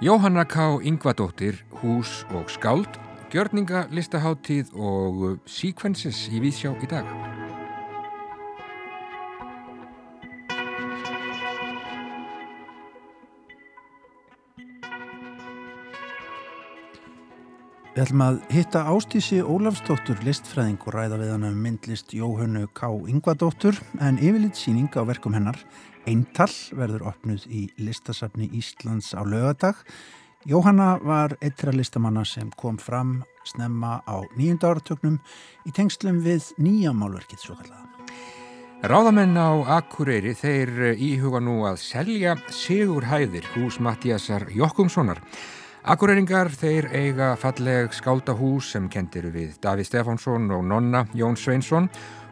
Jóhanna K. Yngvadóttir, hús og skáld, gjörninga listaháttíð og síkvensis í Vísjá í dag. Við ætlum að hitta Ástísi Ólafsdóttur listfræðing og ræða við hann um myndlist Jóhannu K. Yngvadóttur en yfirleitt síning á verkum hennar Eintall verður opnuð í listasafni Íslands á lögadag. Jóhanna var eittra listamanna sem kom fram snemma á nýjunda áratögnum í tengslum við nýjamálverkið svo kallaða. Ráðamenn á Akureyri þeir íhuga nú að selja Sigur Hæðir hús Mattíasar Jokkumssonar. Akureyringar þeir eiga falleg skáldahús sem kendir við Daví Stefánsson og nonna Jón Sveinsson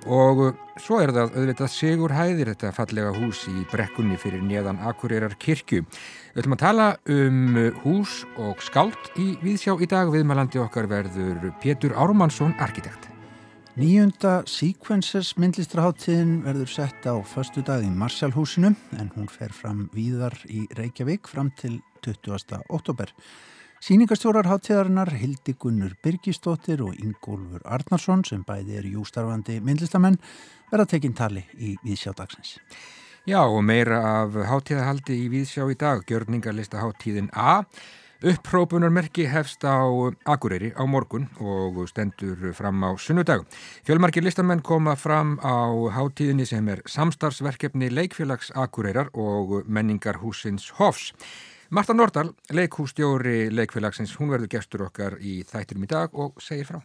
og svo er það auðvitað Sigur Hæðir þetta fallega hús í brekkunni fyrir neðan Akureyrar kirkju. Við ætlum að tala um hús og skáld í Víðsjá í dag viðmælandi okkar verður Pétur Ármannsson, arkitekt. Nýjunda Sequences myndlistraháttíðin verður sett á förstu dag í Marsjálfhúsinu en hún fer fram víðar í Reykjavík fram til 20. oktober. Sýningastjórar háttíðarinnar Hildi Gunnur Birgistóttir og Ingólfur Arnarsson sem bæði er jústarfandi myndlistamenn verða tekinn tali í Víðsjá dagsins. Já og meira af háttíðahaldi í Víðsjá í dag, gjörningarlista háttíðin A. Upprópunarmerki hefst á Akureyri á morgun og stendur fram á sunnudag. Fjölmarkir listamenn koma fram á háttíðinni sem er samstarfsverkefni Leikfélags Akureyrar og menningarhúsins Hofs. Marta Nordal, leikhússtjóri leikfélagsins, hún verður gestur okkar í þættinum í dag og segir frá.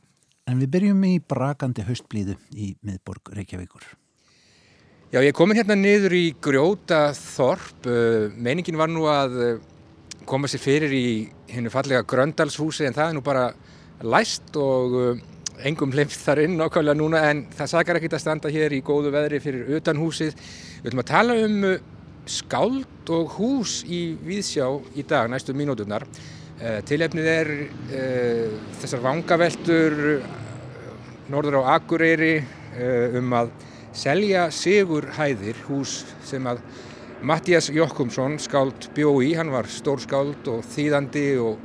En við byrjum í brakandi haustblíðu í miðborg Reykjavíkur. Já, ég kom hérna niður í Grjóta Þorp. Uh, meiningin var nú að uh, koma sér fyrir í hennu fallega Gröndalshúsi en það er nú bara læst og uh, engum hleyft þar inn okkvæmlega núna en það sakar ekki að standa hér í góðu veðri fyrir utan húsið. Við ætlum að tala um skáld og hús í Víðsjá í dag, næstu mínúturnar. Uh, tilefnið er uh, þessar vangaveltur uh, norður á Akureyri um að selja Sigur Hæðir, hús sem að Mattias Jokkumsson skáld bjói, hann var stór skáld og þýðandi og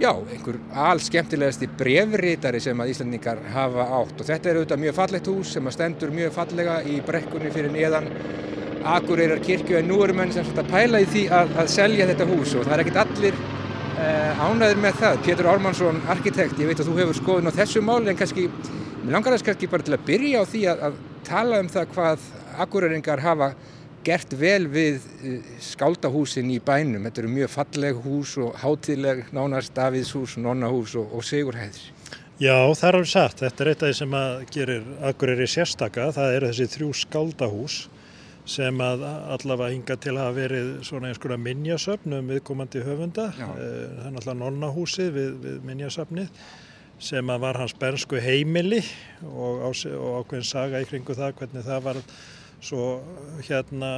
já, einhver all skemmtilegasti brefrítari sem að Íslandingar hafa átt. Og þetta er auðvitað mjög fallegt hús sem að stendur mjög fallega í brekkunni fyrir neðan Akureyrar kirkju en nú eru menn sem að pæla í því að, að selja þetta hús og það er ekkert allir uh, ánæður með það. Pétur Ármannsson, arkitekt, ég veit að þú hefur skoðun á þessu máli en kannski, mér langar þess kannski bara til að byrja á því að, að tala um það hvað Akureyringar hafa gert vel við uh, skáldahúsin í bænum. Þetta eru mjög falleg hús og hátileg nánast Davíðshús, nonnahús og, og Sigurhæðir. Já, það er alveg satt. Þetta er eitt af því sem gerir Akureyri sérstaka. Það eru þessi þrjú skáldahús sem að allavega hinga til að hafa verið svona eins konar minnjasöfn um viðkomandi höfunda. Eh, það er náttúrulega nonnahúsið við, við minnjasöfnið sem að var hans bernsku heimili og, á, og ákveðin saga í kringu það hvernig það var svo hérna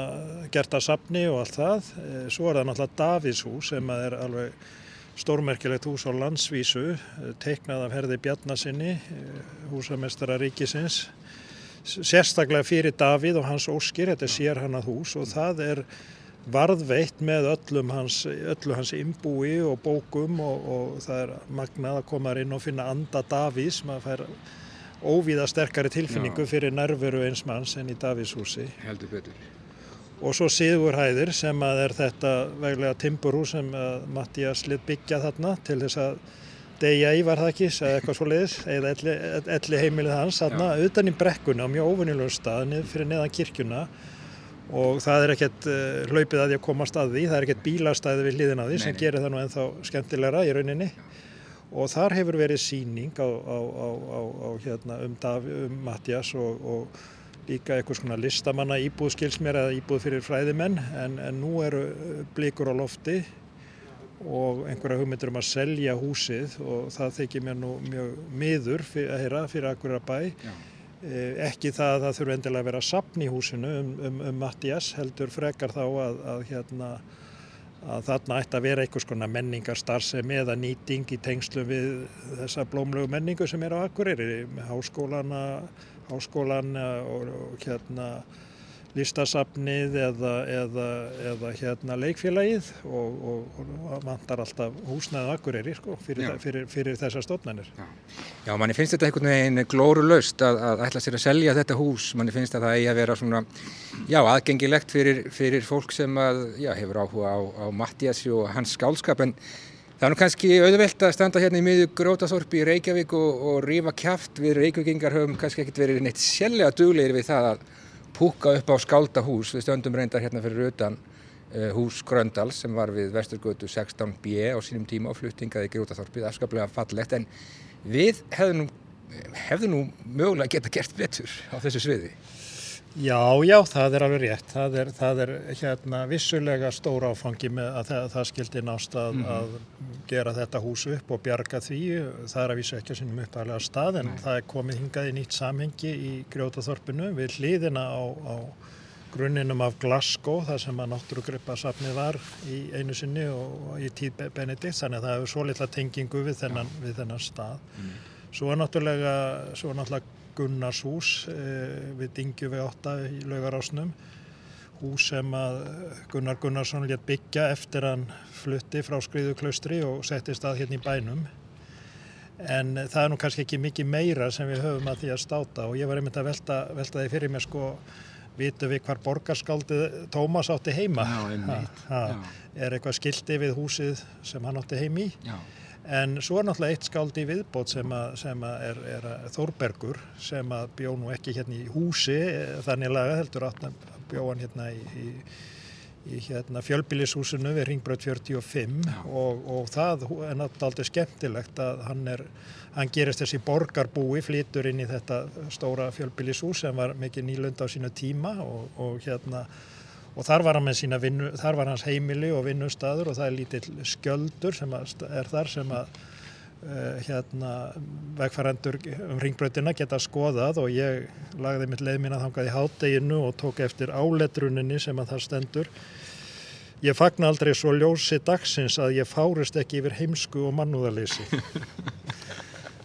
gert að safni og allt það. Eh, svo er það náttúrulega Davíðshús sem að er alveg stórmerkilegt hús á landsvísu, eh, teiknað af herði Bjarnasinni, húsamestara ríkisins sérstaklega fyrir Davíð og hans óskir, þetta er sér hann að hús og það er varðveitt með öllum hans, öllu hans imbúi og bókum og, og það er magnað að koma inn og finna anda Davís, maður fær óvíða sterkari tilfinningu Já. fyrir nærveru eins manns enn í Davís-húsi. Heldur betur. Og svo Sigurhæðir sem að er þetta veglega timburhús sem Mattías lit byggja þarna til þess að degja í var það ekki, eða eitthvað svo leiðis, eða elli, elli heimilið hans, þarna utan í brekkuna á mjög ofunilegu stað fyrir neðan kirkjuna. Og það er ekkert uh, hlaupið að að komast að því, það er ekkert bílastæði við hliðin að því sem gerir það nú ennþá skemmtilegra í rauninni. Og þar hefur verið síning á, á, á, á hérna, um, um Mattias og, og líka eitthvað svona listamanna íbúð skilsmér eða íbúð fyrir fræðimenn. En, en nú eru blikur á lofti og einhverja hugmyndir um að selja húsið og það þykir mér nú mjög miður fyrir, að heyra fyrir akkurat bæ eh, ekki það að það þurfa endilega að vera sapn í húsinu um, um, um Mattias heldur frekar þá að, að, hérna, að þarna ætti að vera einhvers konar menningarstarfsemi eða nýting í tengslu við þessa blómlegu menningu sem er á Akureyri háskólan og, og hérna listasafnið eða, eða, eða hérna leikfélagið og, og, og vantar alltaf húsnæðu akkurýri sko, fyrir, fyrir, fyrir þessar stofnænir. Já. Já, manni finnst þetta einhvern veginn glórulaust að, að ætla sér að selja þetta hús, manni finnst að það eigi að vera svona, já, aðgengilegt fyrir, fyrir fólk sem að, já, hefur áhuga á, á Mattiasi og hans skálskap en það er nú kannski auðvelt að standa hérna í miðju Grótaþorpi í Reykjavík og, og rífa kæft við Reykjavíkingar höfum kannski ekkert verið neitt sjálflega duglegir við það að púka upp á skáldahús við stöndum reyndar hérna fyrir utan uh, hús Gröndals sem var við Vesturgötu 16B á sínum tíma og fluttingaði Grótaþorpið, afskaplega fallegt en við hefðum nú, hefðu nú mögulega geta gert betur á þessu sviði. Já, já, það er alveg rétt. Það er, það er hérna vissulega stór áfangi með að það, það skildi nást að, mm -hmm. að gera þetta hús upp og bjarga því. Það er að vísu ekki að sinum uppalega stað en Nei. það er komið hingað í nýtt samhengi í Grjótaþorpinu við hliðina á, á grunninum af Glasgow þar sem að náttúrugripasafnið var í einu sinni og í tíð Benedikt þannig að það hefur svo litla tengingu við þennan, við þennan stað. Mm. Svo er náttúrulega, svo er náttúrulega Gunnarshús eh, við Dingju við 8 í laugarásnum hús sem að Gunnar Gunnarsson létt byggja eftir hann flutti frá Skriðuklaustri og settist að hérna í bænum. En það er nú kannski ekki mikið meira sem við höfum að því að státa og ég var einmitt að velta, velta því fyrir mig sko vitu við hvar borgarskáldi Tómas átti heima? Já, ha, ha, er eitthvað skildi við húsið sem hann átti heimi Já En svo er náttúrulega eitt skáldi viðbót sem, að, sem að er, er Þórbergur sem að bjó nú ekki hérna í húsi eh, þannig laga heldur að bjó hann hérna í, í, í hérna fjölbílishúsinu við Ringbröð 45 og, og það er náttúrulega skemmtilegt að hann, er, hann gerist þessi borgarbúi flýtur inn í þetta stóra fjölbílishús sem var mikið nýlund á sínu tíma og, og hérna og þar var, vinnu, þar var hans heimili og vinnustadur og það er lítill skjöldur sem er þar sem að uh, hérna, vegfærandur um ringbröðina geta skoðað og ég lagði mitt leið mín að þangað í hátteginu og tók eftir áletruninni sem að það stendur. Ég fagna aldrei svo ljósi dagsins að ég fárist ekki yfir heimsku og mannúðaleysi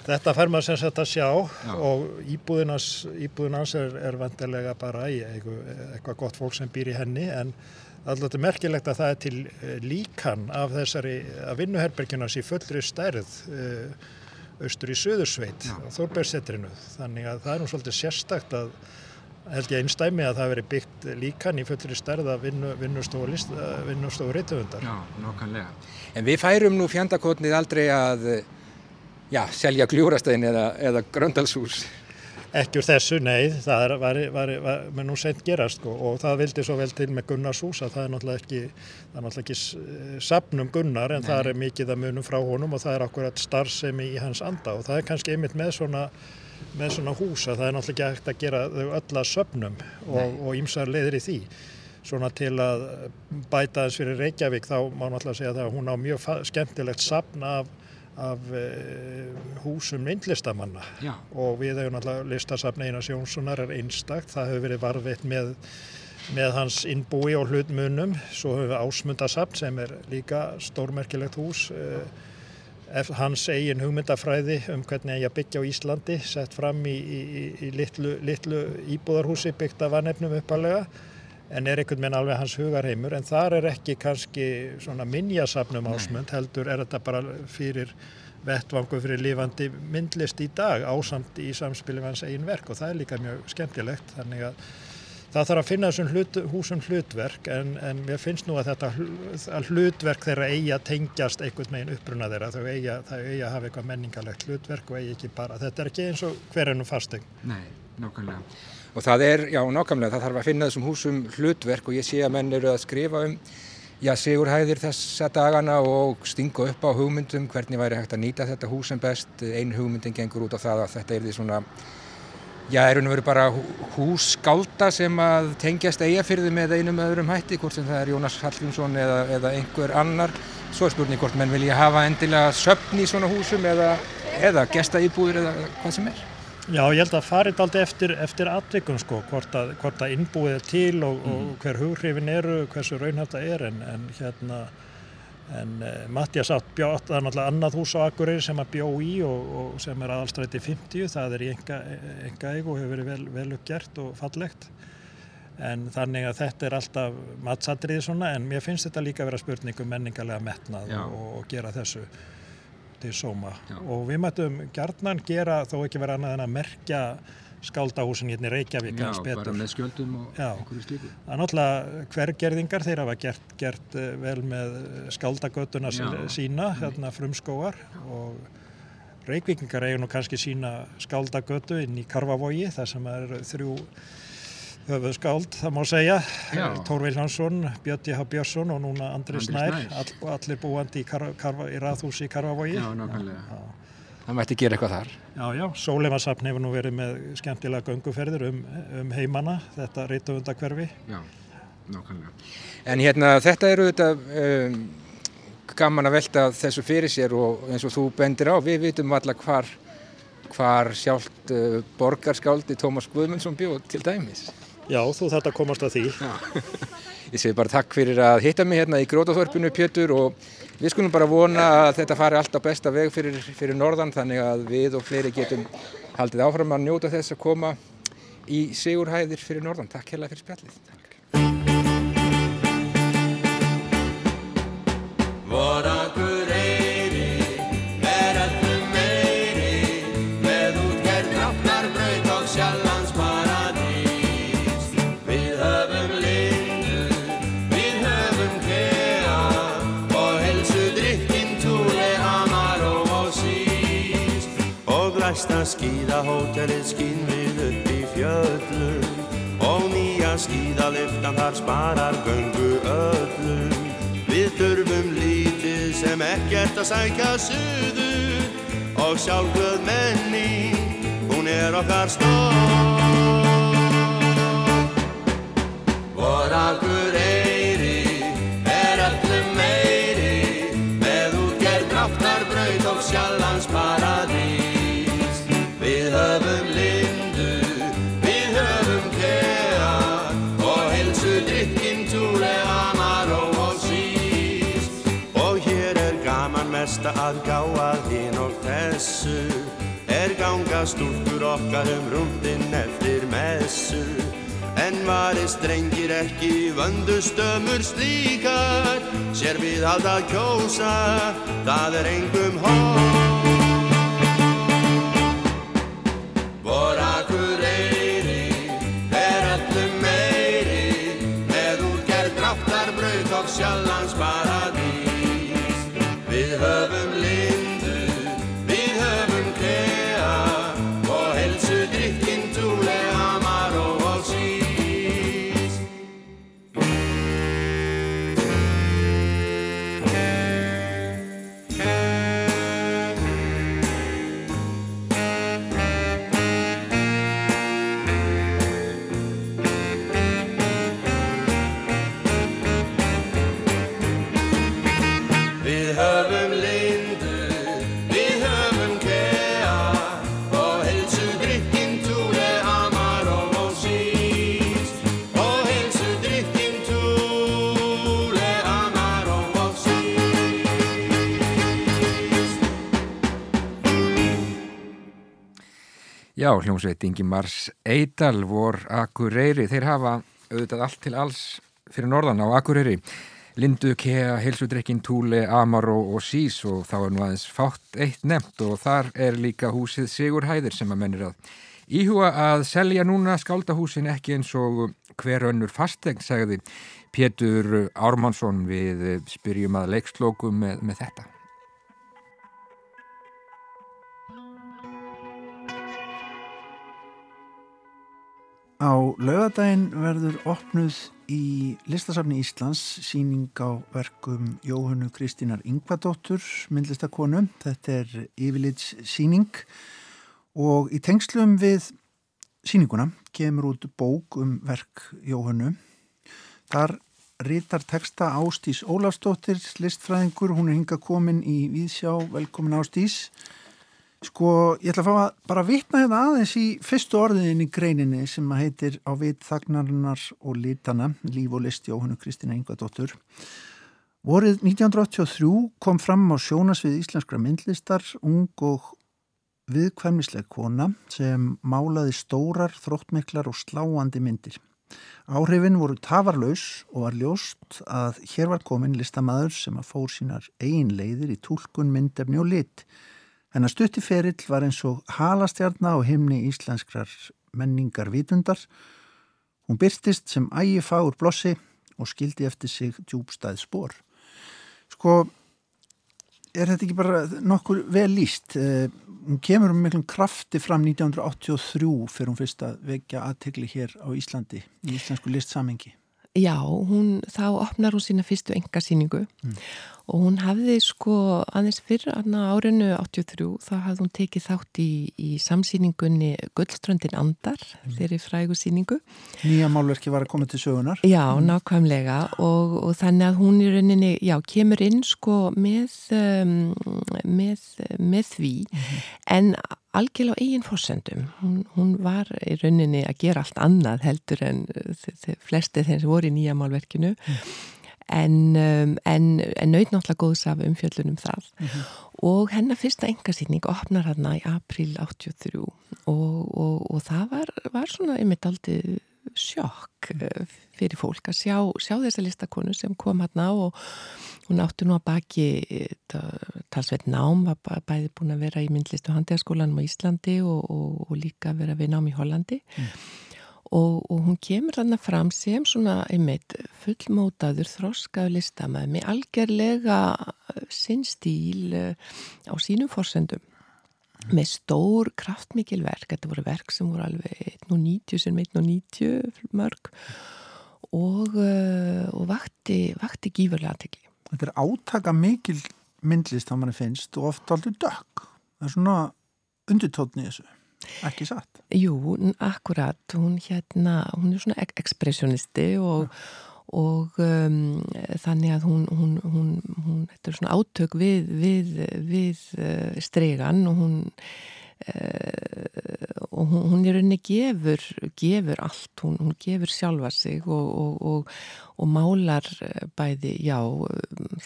Þetta fær maður sem sagt að sjá Já. og íbúðinans, íbúðinans er, er vantilega bara í eitthvað gott fólk sem býr í henni en alltaf merkilegt að það er til eh, líkan af þessari að vinnuherbergjunars í fullri stærð uh, austur í Suðursveit og Þórbergsetrinu þannig að það er nú svolítið sérstakt að held ég einstæmi að það veri byggt líkan í fullri stærð að vinnu, vinnustofu reytöfundar. Já, nokkanlega. En við færum nú fjandakotnið aldrei að já, selja gljúrastegin eða, eða gröndalshús? Ekki úr þessu, nei, það var, var, var með nú sent gerast sko, og það vildi svo vel til með Gunnarshús að það er náttúrulega ekki, það er náttúrulega ekki sapnum Gunnar en nei. það er mikið að munum frá honum og það er akkurat starfsemi í hans anda og það er kannski einmitt með svona með svona húsa, það er náttúrulega ekki hægt að gera þau öll að söpnum og ímsar leiðir í því svona til að bæta þess fyrir Reykjavík þá má náttúrulega segja það að hún á mjög skemmtilegt sapn af af uh, húsum myndlistamanna. Já. og við hefum alltaf listasafn Einars Jónssonar er einstakt, það hefur verið varfitt með, með hans innbúi og hlutmunum, svo hefur við ásmundasafn sem er líka stórmerkilegt hús uh, hans eigin hugmyndafræði um hvernig ég byggja á Íslandi sett fram í, í, í litlu, litlu íbúðarhúsi byggt af vannefnum uppalega en er einhvern veginn alveg hans hugarheimur en þar er ekki kannski svona minnjasafnum ásmund heldur er þetta bara fyrir vettvangu fyrir lifandi myndlist í dag ásamt í samspili með hans eigin verk. Og það er líka mjög skemmtilegt þannig að það þarf að finna þessum hlut, húsum hlutverk en, en mér finnst nú að þetta að hlutverk þeirra eigi að tengjast einhvern megin uppbruna þeirra. Þau eigi að, hafa eitthvað menningarlegt hlutverk og eigi ekki bara, þetta er ekki eins og hver ennum fasting Nei, nákvæmlega og það er, já nákvæmlega, það þarf að finna þessum húsum hlutverk og ég sé að menn eru að skrifa um já, sigurhæðir þessa dagana og stinga upp á hugmyndum hvernig væri hægt að nýta þetta hús sem best. Einn hugmyndin gengur út á það að þetta er því svona já, er unni verið bara hússkálda sem að tengjast eigafyrði með einum öðrum hætti, hvort sem það er Jónas Hallgrímsson eða, eða einhver annar. Svo er spurning hvort menn vilja hafa endilega söpn í svona húsum eða, eða gesta íbúður eða hvað sem er Já, ég held að farið aldrei eftir, eftir atvikum sko, hvort að, hvort að innbúið er til og, mm. og hver hughrifin eru, hversu raunhæft það er en, en hérna En uh, Mattias átt bjótt, það er náttúrulega annað hús á Akureyri sem að bjó í og, og sem er aðalstræti 50, það er í enga, enga eig og hefur verið vel, vel uppgjert og fallegt. En þannig að þetta er alltaf matsatriði svona, en mér finnst þetta líka að vera spurningum menningarlega metnað og, og gera þessu til sóma. Já. Og við mættum gjarnan gera, þó ekki vera annað en að merkja skáldahúsin hérna í Reykjavík Já, bara með skjöldum og Já. einhverju slíku. Það er náttúrulega hvergerðingar þeir hafa gert, gert eh, vel með skáldagötuna sína, hérna frumskóar og Reykjavíkingar eigur nú kannski sína skáldagötu inn í Karvavogi þar sem er þrjú höfuð skáld, það má segja. Tórveil Hansson, Björn J.H. Björnsson og núna Andri Snær, All, allir búandi í, í raðhúsi í Karvavogi Já, nákvæmlega. Það mætti gera eitthvað þar. Já, já, Sóleimarsafn hefur nú verið með skemmtilega gönguferðir um, um heimana þetta reytavundakverfi Já, nákvæmlega. En hérna, þetta eru þetta um, gaman að velta þessu fyrir sér og eins og þú bendir á, við vitum allar hvar hvar sjálft uh, borgarskáldi Tómas Guðmundsson bjóð til dæmis Já, þú að komast að því. Ég segi bara takk fyrir að hitta mig hérna í Grótaþorpinu Pjötur og við skulum bara vona að þetta fari alltaf besta veg fyrir, fyrir norðan þannig að við og fleiri getum haldið áfram að njóta þess að koma í sigurhæðir fyrir norðan. Takk hella fyrir spjallið. Skíðahótelið skín við upp í fjöllum og nýja skíðaliftan þar sparar göngu öllum. Við þurfum lítið sem ekkert að sækja suður og sjálfgöð menning, hún er okkar stór. Vor akkur eiri að gá að hinn og þessu. Er ganga stúlkur okkar um rúndin eftir messu. En varist drengir ekki vöndustömmur slíkar. Sér við halda kjósa það er engum hór Já, hljómsveit Ingi Mars Eidal vor Akureyri, þeir hafa auðvitað allt til alls fyrir norðan á Akureyri. Lindu, Kea, Helsudrykkin, Túle, Amaró og Sís og þá er nú aðeins fátt eitt nefnt og þar er líka húsið Sigurhæðir sem að mennir að íhuga að selja núna skáldahúsin ekki eins og hver önnur fastegn, segði Pétur Ármannsson. Við spyrjum að leikslókum með, með þetta. Á laugadaginn verður opnuð í listasafni Íslands síning á verkum Jóhannu Kristínar Yngvadóttur, myndlistakonu. Þetta er yfirlits síning og í tengslum við síninguna kemur út bók um verk Jóhannu. Þar rítar texta Ástís Ólafsdóttir, listfræðingur, hún er hinga komin í Víðsjá, velkomin Ástís. Sko, ég ætla að fá að bara vitna hérna aðeins í fyrstu orðin í greininni sem að heitir Á vit þagnarinnar og litana, líf og listi og hennu Kristina Yngvadóttur. Vorið 1983 kom fram á sjónasvið íslenskra myndlistar ung og viðkvæmnisleg kona sem málaði stórar, þróttmiklar og sláandi myndir. Áhrifin voru tafarlaus og var ljóst að hér var komin listamæður sem að fór sínar eigin leiðir í tólkun, myndefni og lit. En að stutti ferill var eins og halastjarnar á himni íslenskrar menningar vitundar. Hún byrtist sem ægi fagur blossi og skildi eftir sig djúbstæð spór. Sko, er þetta ekki bara nokkur vel líst? Eh, hún kemur um miklum krafti fram 1983 fyrir hún fyrst að vekja aðtegli hér á Íslandi í íslensku listsamengi. Já, hún, þá opnar hún sína fyrstu engasýningu mm. og hún hafði sko aðeins fyrir árinu 83 þá hafði hún tekið þátt í, í samsýningunni Guldströndin Andar mm. þeirri frægusýningu. Nýja málverki var að koma til sögunar. Já, mm. nákvæmlega og, og þannig að hún í rauninni, já, kemur inn sko með, um, með, með því -hmm. en algjörlega á eigin fórsendum. Hún, hún var í rauninni að gera allt annað heldur en uh, flesti þeir sem voru í nýja málverkinu mm. en, um, en, en naut náttúrulega góðs af umfjöllunum það mm -hmm. og hennar fyrsta engasýning opnar hann í april 83 og, og, og það var, var svona einmitt aldrei sjokk uh, fyrir fólk að sjá, sjá þessa listakonu sem kom á og Hún átti nú að baki talsveit nám, var bæði búin að vera í myndlistu handíðaskólanum á Íslandi og, og, og líka vera við nám í Hollandi. Mm. og, og hún kemur þarna fram sem svona einmitt fullmótaður þroskaðu listamæð með algjörlega sinn stíl eh, á sínum fórsendum með stór kraftmikil verk, þetta voru verk sem voru alveg 1.90 sem 1.90 mörg og, eh, og vakti, vakti gífurlega aðtegli þetta er átaka mikil myndlist þá mann finnst og oft aldrei dökk. Það er svona undirtótni þessu. Ekki satt? Jú, akkurat, hún hérna hún er svona ek ekspressionisti og, og um, þannig að hún, hún, hún, hún þetta er svona átök við, við, við uh, stregan og hún og hún, hún er rauninni gefur, gefur allt, hún, hún gefur sjálfa sig og, og, og, og málar eh, bæði, já,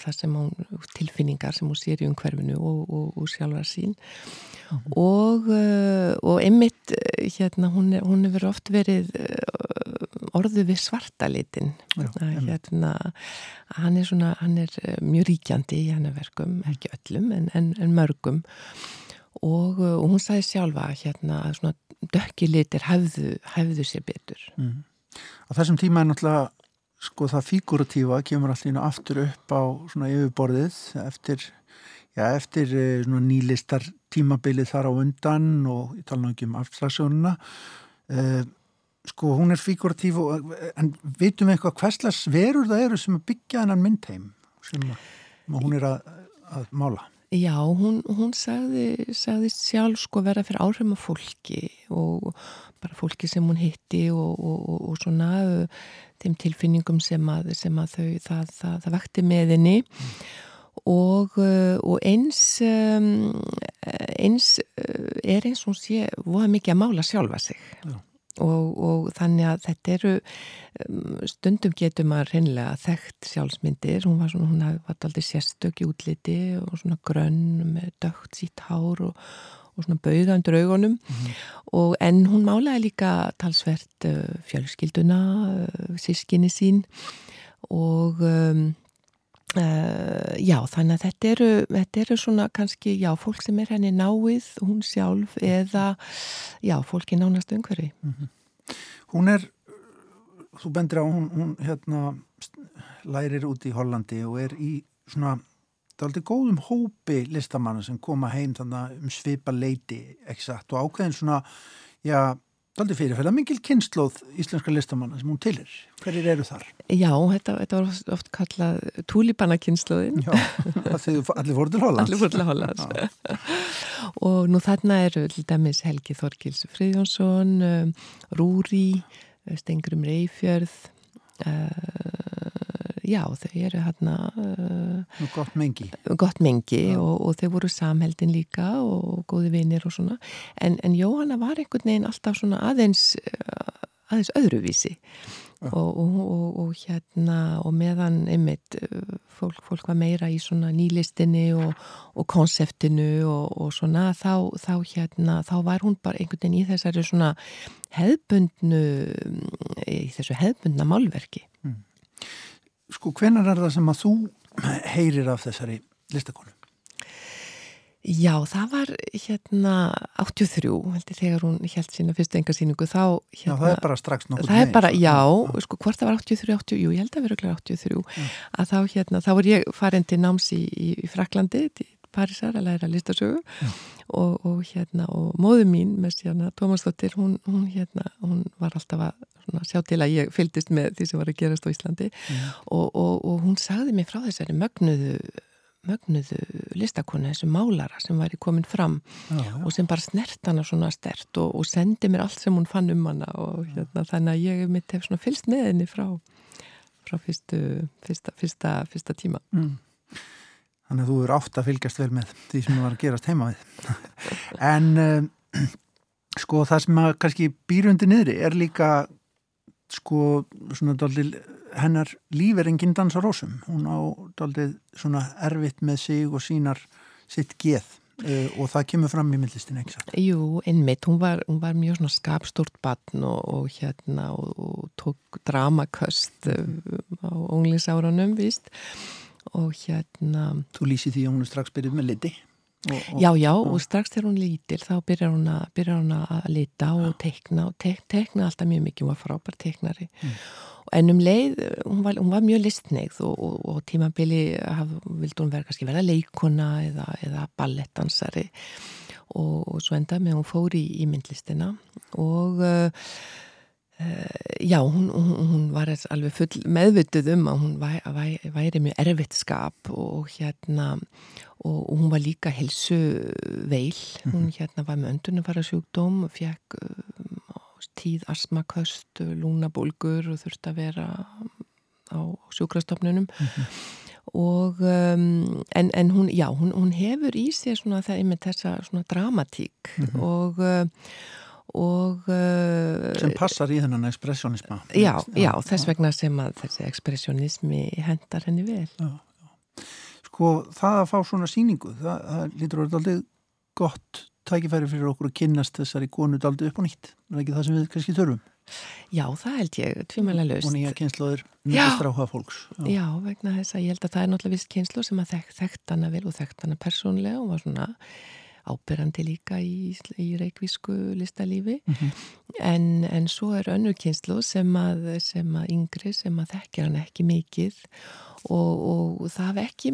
það sem hún, tilfinningar sem hún sér í umhverfinu og sjálfa sín. Mm -hmm. og einmitt, hérna, hún, er, hún hefur oft verið orðu við svartalitin hérna, hann er svona, hann er mjög ríkjandi í hennar verkum, ekki öllum en, en, en mörgum og, uh, og hún sagði sjálfa hérna að svona dökkilitir hefðu, hefðu sér betur. Mm. Á þessum tíma er náttúrulega sko það fíguratífa kemur allir aftur upp á svona yfirborðið eftir, já, eftir eh, svona nýlistar tímabilið þar á undan og ég tala náttúrulega um afslagsjónuna eh, sko hún er fíguratíf en vitum við eitthvað hverslas verur það eru sem byggja hennan myndheim sem hún er að, að mála? Já, hún, hún sagði, sagði sjálf sko vera fyrir áhrifum af fólki og bara fólki sem hún hitti og, og, og svona uh, þeim tilfinningum sem að, sem að þau, það, það, það vekti með henni mm. og, og eins, um, eins er eins og hún sé voða mikið að mála sjálfa sig. Já og, og þannig að þetta eru um, stundum getur maður reynilega þekkt sjálfsmyndir hún var svona, hún var aldrei sérstök í útliti og svona grönn með dögt sítt hár og, og svona bauða undir augunum mm -hmm. og en hún málaði líka talsvert uh, fjölskylduna uh, sískinni sín og um, Uh, já, þannig að þetta eru, þetta eru svona kannski, já, fólk sem er henni náið, hún sjálf eða, já, fólki nánast umhverfi. Mm -hmm. Hún er, þú bendir á, hún, hún hérna lærir út í Hollandi og er í svona, það er aldrei góðum hópi listamanna sem koma heim þannig um svipa leiti, ekki satt, og ákveðin svona, já, Daldi fyrirferða mingil kynnslóð íslenska listamanna sem hún tilir. Hverjir eru þar? Já, þetta, þetta var oft kallað túlipanna kynnslóðin. Já, allir fór til Hollands. Allir fór til Hollands. og nú þarna eru til dæmis Helgi Þorkils Fríðjónsson, um, Rúri, Stengrum Reifjörð, já, þau eru hérna uh, gott mengi, gott mengi og, og þau voru samheldin líka og góði vinir og svona. En, en Jóhanna var einhvern veginn alltaf svona aðeins uh, aðeins öðruvísi. Og, og, og hérna og meðan einmitt fólk, fólk var meira í svona nýlistinni og konseptinu og svona þá, þá hérna þá var hún bara einhvern veginn í þessari svona hefbundnu í þessu hefbundna málverki. Mm. Sko hvenar er það sem að þú heyrir af þessari listakonu? Já, það var hérna 83, heldur þegar hún held sína fyrstu engasýningu þá hérna, Já, það er bara strax nokkur með bara, Já, já, sko hvort það var 83, 80, jú, ég held að vera okkur 83, já. að þá hérna, þá var ég farin til náms í, í, í Fraklandi til Parísar að læra listasögu. Og, og hérna, og móðu mín með sérna Tómas Dóttir, hún, hún hérna, hún var alltaf að svona, sjá til að ég fyldist með því sem var að gerast á Íslandi. Og, og, og hún sagði mig frá þessari mögnuðu mögnuðu listakonu, þessu málara sem væri komin fram já, já. og sem bara snert hana svona stert og, og sendi mér allt sem hún fann um hana og hérna, þannig að ég mitt hef svona fylst með henni frá, frá fyrstu, fyrsta, fyrsta, fyrsta tíma. Mm. Þannig að þú eru átt að fylgjast vel með því sem þú var að gerast heima við en um, sko það sem að kannski býrundi niðri er líka sko svona dálil hennar líf er enginn dansa rósum hún á daldið svona erfitt með sig og sínar sitt geð uh, og það kemur fram í myndlistin ekki satt? Jú, einmitt, hún var, hún var mjög svona skapstort batn og, og hérna og, og tók dramaköst mm. á unglingsárunum, víst og hérna Þú lýsi því að hún er strax byrjuð með liti? Og, og, já, já, og, og strax þegar hún lítil þá byrjar hún að, byrjar hún að lita og tekna og tek, tekna alltaf mjög mikið, hún var frábær teknari mm. En um leið, hún var, hún var mjög listneigð og, og, og tímabili haf, vildi hún vera kannski vera leikona eða, eða ballettansari og, svo enda með hún fór í, í myndlistina. Og uh, já, hún, hún var alveg full meðvituð um að hún væri, væri mjög erfitt skap og hérna og hún var líka helsu veil, hún mhm. hérna var með öndunum fara sjúkdóm og fekk tíð asmaköst, lúnabólgur og þurfti að vera á sjúkrastofnunum mm -hmm. og um, en, en hún, já, hún, hún hefur í sig svona það með þessa svona dramatík mm -hmm. og uh, og uh, sem passar í þennan ekspressionisma já, já, þess vegna sem að þessi ekspressionismi hendar henni vel já, já. sko það að fá svona síningu það, það lítur að vera aldrei gott tækifæri fyrir okkur að kynnast þessari konu daldi upp og nýtt. Er það ekki það sem við kannski þurfum? Já, það held ég, tvímæla löst. Og nýja kynnslóður nýjast ráða fólks. Já. Já, vegna þess að ég held að það er náttúrulega viss kynnslóð sem að þekkt hana vel og þekkt hana persónlega og var svona ábyrrandi líka í, í reikvísku listalífi mm -hmm. en, en svo er önnur kynslu sem að, sem að yngri sem að þekkja hann ekki mikið og, og það hef ekki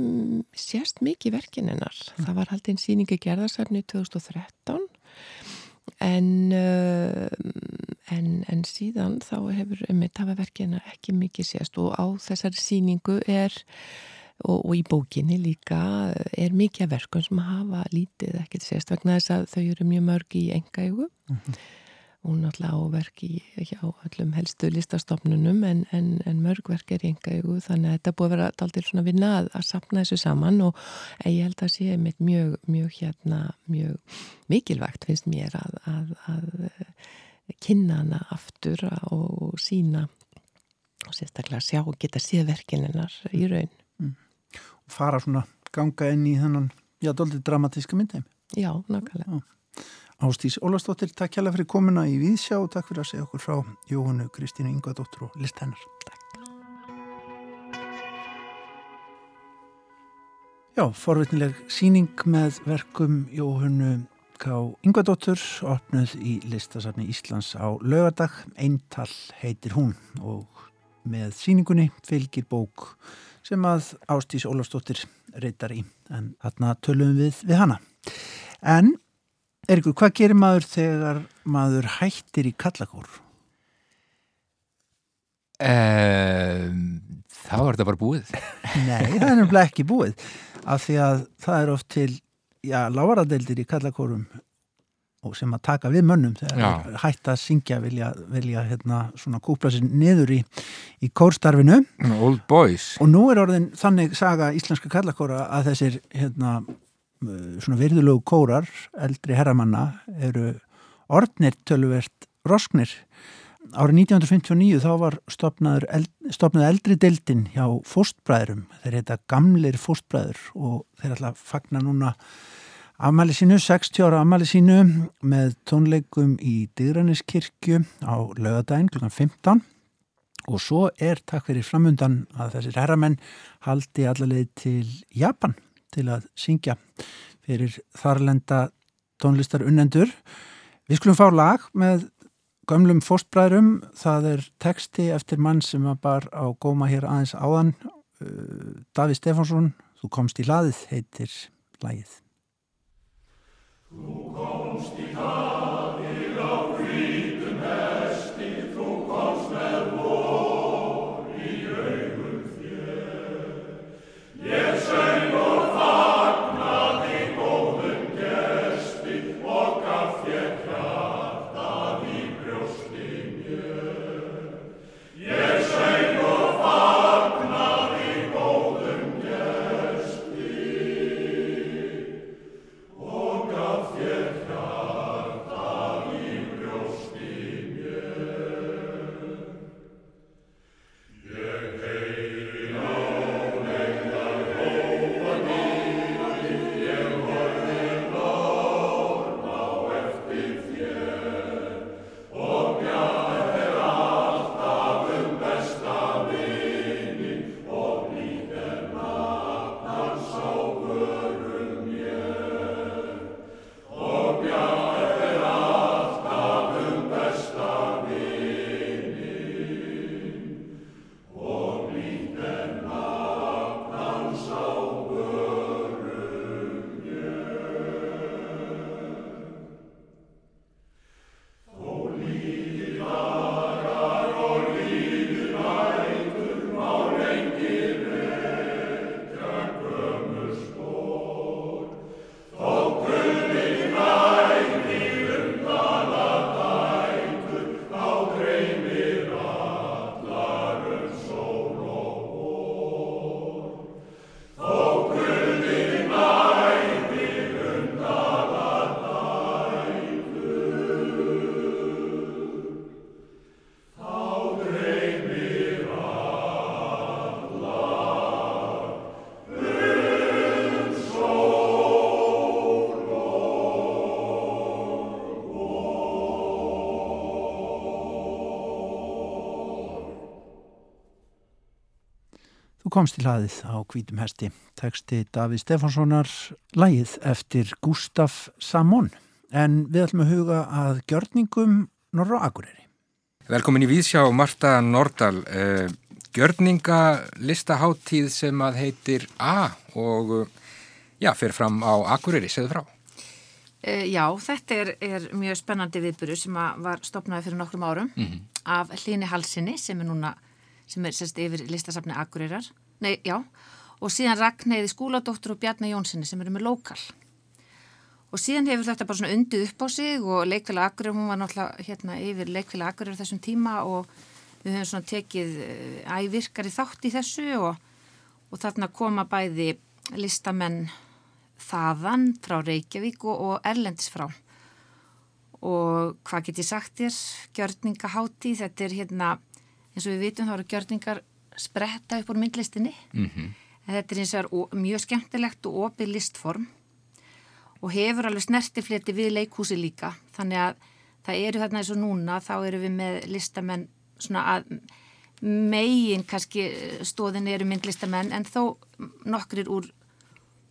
sérst mikið verkininnar. Mm. Það var haldinn síningi gerðarsafni 2013 en, uh, en, en síðan þá hefur um þetta verkina ekki mikið sérst og á þessari síningu er Og, og í bókinni líka er mikið verkun sem hafa lítið ekkert sérst vegna þess að þau eru mjög mörg í engaegu mm -hmm hún náttúrulega áverk í hjá öllum helstu listastofnunum en, en, en mörgverk er í enga þannig að þetta búið að vera aldrei svona vinna að, að sapna þessu saman og ég held að sé mitt mjög, mjög hérna mjög mikilvægt finnst mér að, að, að eh, kynna hana aftur og sína og sérstaklega sjá og geta séð verkininnar í raun. og fara svona ganga inn í þennan já, doldið dramatíska myndheim Já, nákvæmlega. Ástís Ólastóttir, takk hjálpa fyrir komuna í Víðsjá og takk fyrir að segja okkur frá Jóhannu Kristínu Yngvadóttur og list hennar. Takk. Já, forvitnileg síning með verkum Jóhannu K. Yngvadóttur opnuð í listasafni Íslands á lögadag. Eintal heitir hún og með síningunni fylgir bók sem að Ástís Ólastóttir reytar í en þarna tölum við við hana. En Erikur, hvað gerir maður þegar maður hættir í kallakór? Um, þá er þetta bara búið. Nei, það er nefnilega ekki búið. Af því að það er oft til, já, lágaradeldir í kallakórum og sem að taka við mönnum þegar hætt að syngja vilja, vilja hérna, svona kúpla sér niður í, í kórstarfinu. Old boys. Og nú er orðin þannig saga íslenska kallakóra að þessir hérna Eh, svona virðulegu kórar eldri herramanna eru orðnir tölvert rosknir árið 1959 þá var stopnað eldri deildin hjá fóstbræðurum. Þeir heita Gamlir fóstbræður og þeir ætla að fagna núna afmæli sínu, 60 ára afmæli sínu með tónleikum í Digraniskirkju á lögadaginn kl. 15 og svo er takk fyrir framundan að þessir herramenn haldi allaveg til Japan til að syngja fyrir þarlenda tónlistar unnendur. Við skulum fá lag með gömlum fórstbræðrum, það er teksti eftir mann sem var bara á góma hér aðeins áðan, uh, Daví Stefánsson, Þú komst í hlaðið heitir lagið. Tu consti komst í hlaðið á Hvítum Hesti, teksti Davíð Stefánssonar, lægið eftir Gustaf Samón. En við ætlum að huga að gjörningum Norra Akureyri. Velkomin í Víðsjá, Marta Nordal, uh, gjörningalistaháttíð sem að heitir A og uh, já, fer fram á Akureyri, segðu frá. Uh, já, þetta er, er mjög spennandi viðburu sem að var stopnaði fyrir nokkrum árum Mhm. af Hlini Halsinni sem er núna, sem er sérst yfir listasafni Akureyrar, nei, já, og síðan Ragnæði Skúladóttur og Bjarni Jónssoni sem eru með lokal. Og síðan hefur þetta bara svona undið upp á sig og leikfélag Akureyrar, hún var náttúrulega hérna yfir leikfélag Akureyrar þessum tíma og við höfum svona tekið uh, ævirkari þátt í þessu og, og þarna koma bæði listamenn þaðan frá Reykjavík og, og Erlendis frá. Og hvað get ég sagt þér? Gjörningahátti, þetta er hérna, eins og við vitum þá eru gjörningar spretta upp úr myndlistinni. Mm En þetta er eins og mjög skemmtilegt og opið listform og hefur alveg snertifleti við leikhúsi líka. Þannig að það eru þarna eins og núna, þá eru við með listamenn svona að megin kannski stóðin eru myndlistamenn en þó nokkrir úr,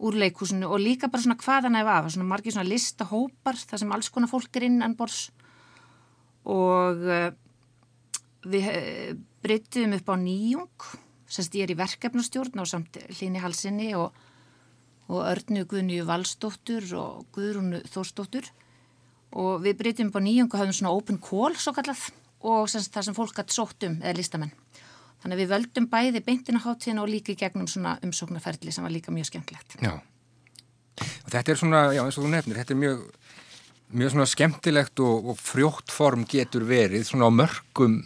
úr leikhúsinu og líka bara svona hvaðan ef af, svona margir svona listahópar þar sem alls konar fólk er innan bors og uh, við breytum upp á nýjung semst ég er í verkefnastjórn á samt hlýni halsinni og, og Örnu Guðnju Valsdóttur og Guðrúnu Þórsdóttur og við breytum upp á nýjung og höfum svona open call svo kallað og semst það sem fólk gætt sótt um eða listamenn. Þannig að við völdum bæði beintina háttíðina og líka í gegnum svona umsóknarferðli sem var líka mjög skemmtilegt. Já. Og þetta er svona, já eins og þú nefnir, þetta er mjög, mjög svona skemmtilegt og, og frjótt form getur verið, svona á mörgum,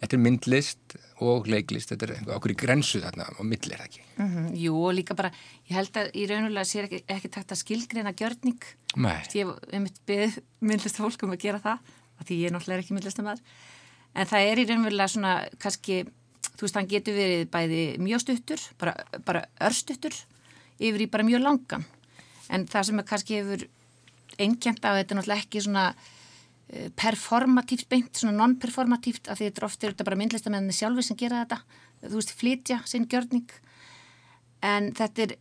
þetta er myndlist og leiklist, þetta er okkur í grensu þarna á milli er það ekki. Mm Jú og líka bara, ég held að í raunulega sér ekki, ekki takt að skilgreina gjörning. Nei. Ég hef um eitt beðið myndlista fólk um að gera það, af því ég er náttúrulega ekki myndlistamæður. en það er í raunverulega svona kannski, þú veist, hann getur verið bæði mjög stuttur, bara, bara örstuttur, yfir í bara mjög langan en það sem er kannski hefur einkjent af þetta er náttúrulega ekki svona performatíft beint, svona non-performatíft af því þetta ofta þetta bara myndlistamenninni sjálfi sem gera þetta, þú veist, flytja sinn gjörning. En þetta er,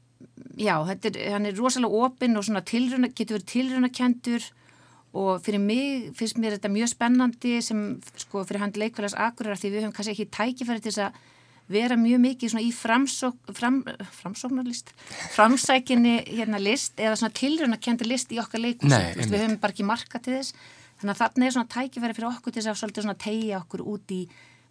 já, þetta er, hann er rosalega opinn og svona tilruna, getur verið tilrunakendur og fyrir mig finnst mér þetta mjög spennandi sem sko fyrir hand leikvælas akkurar því við höfum kannski ekki tækifæri til þess að vera mjög mikið svona í framsók, fram, framsóknarlist framsækinni hérna list eða svona tilrunakendi list í okkar leikus við höfum bara ekki marka til þess þannig að þarna er svona tækifæri fyrir okkur til þess að tegja okkur út í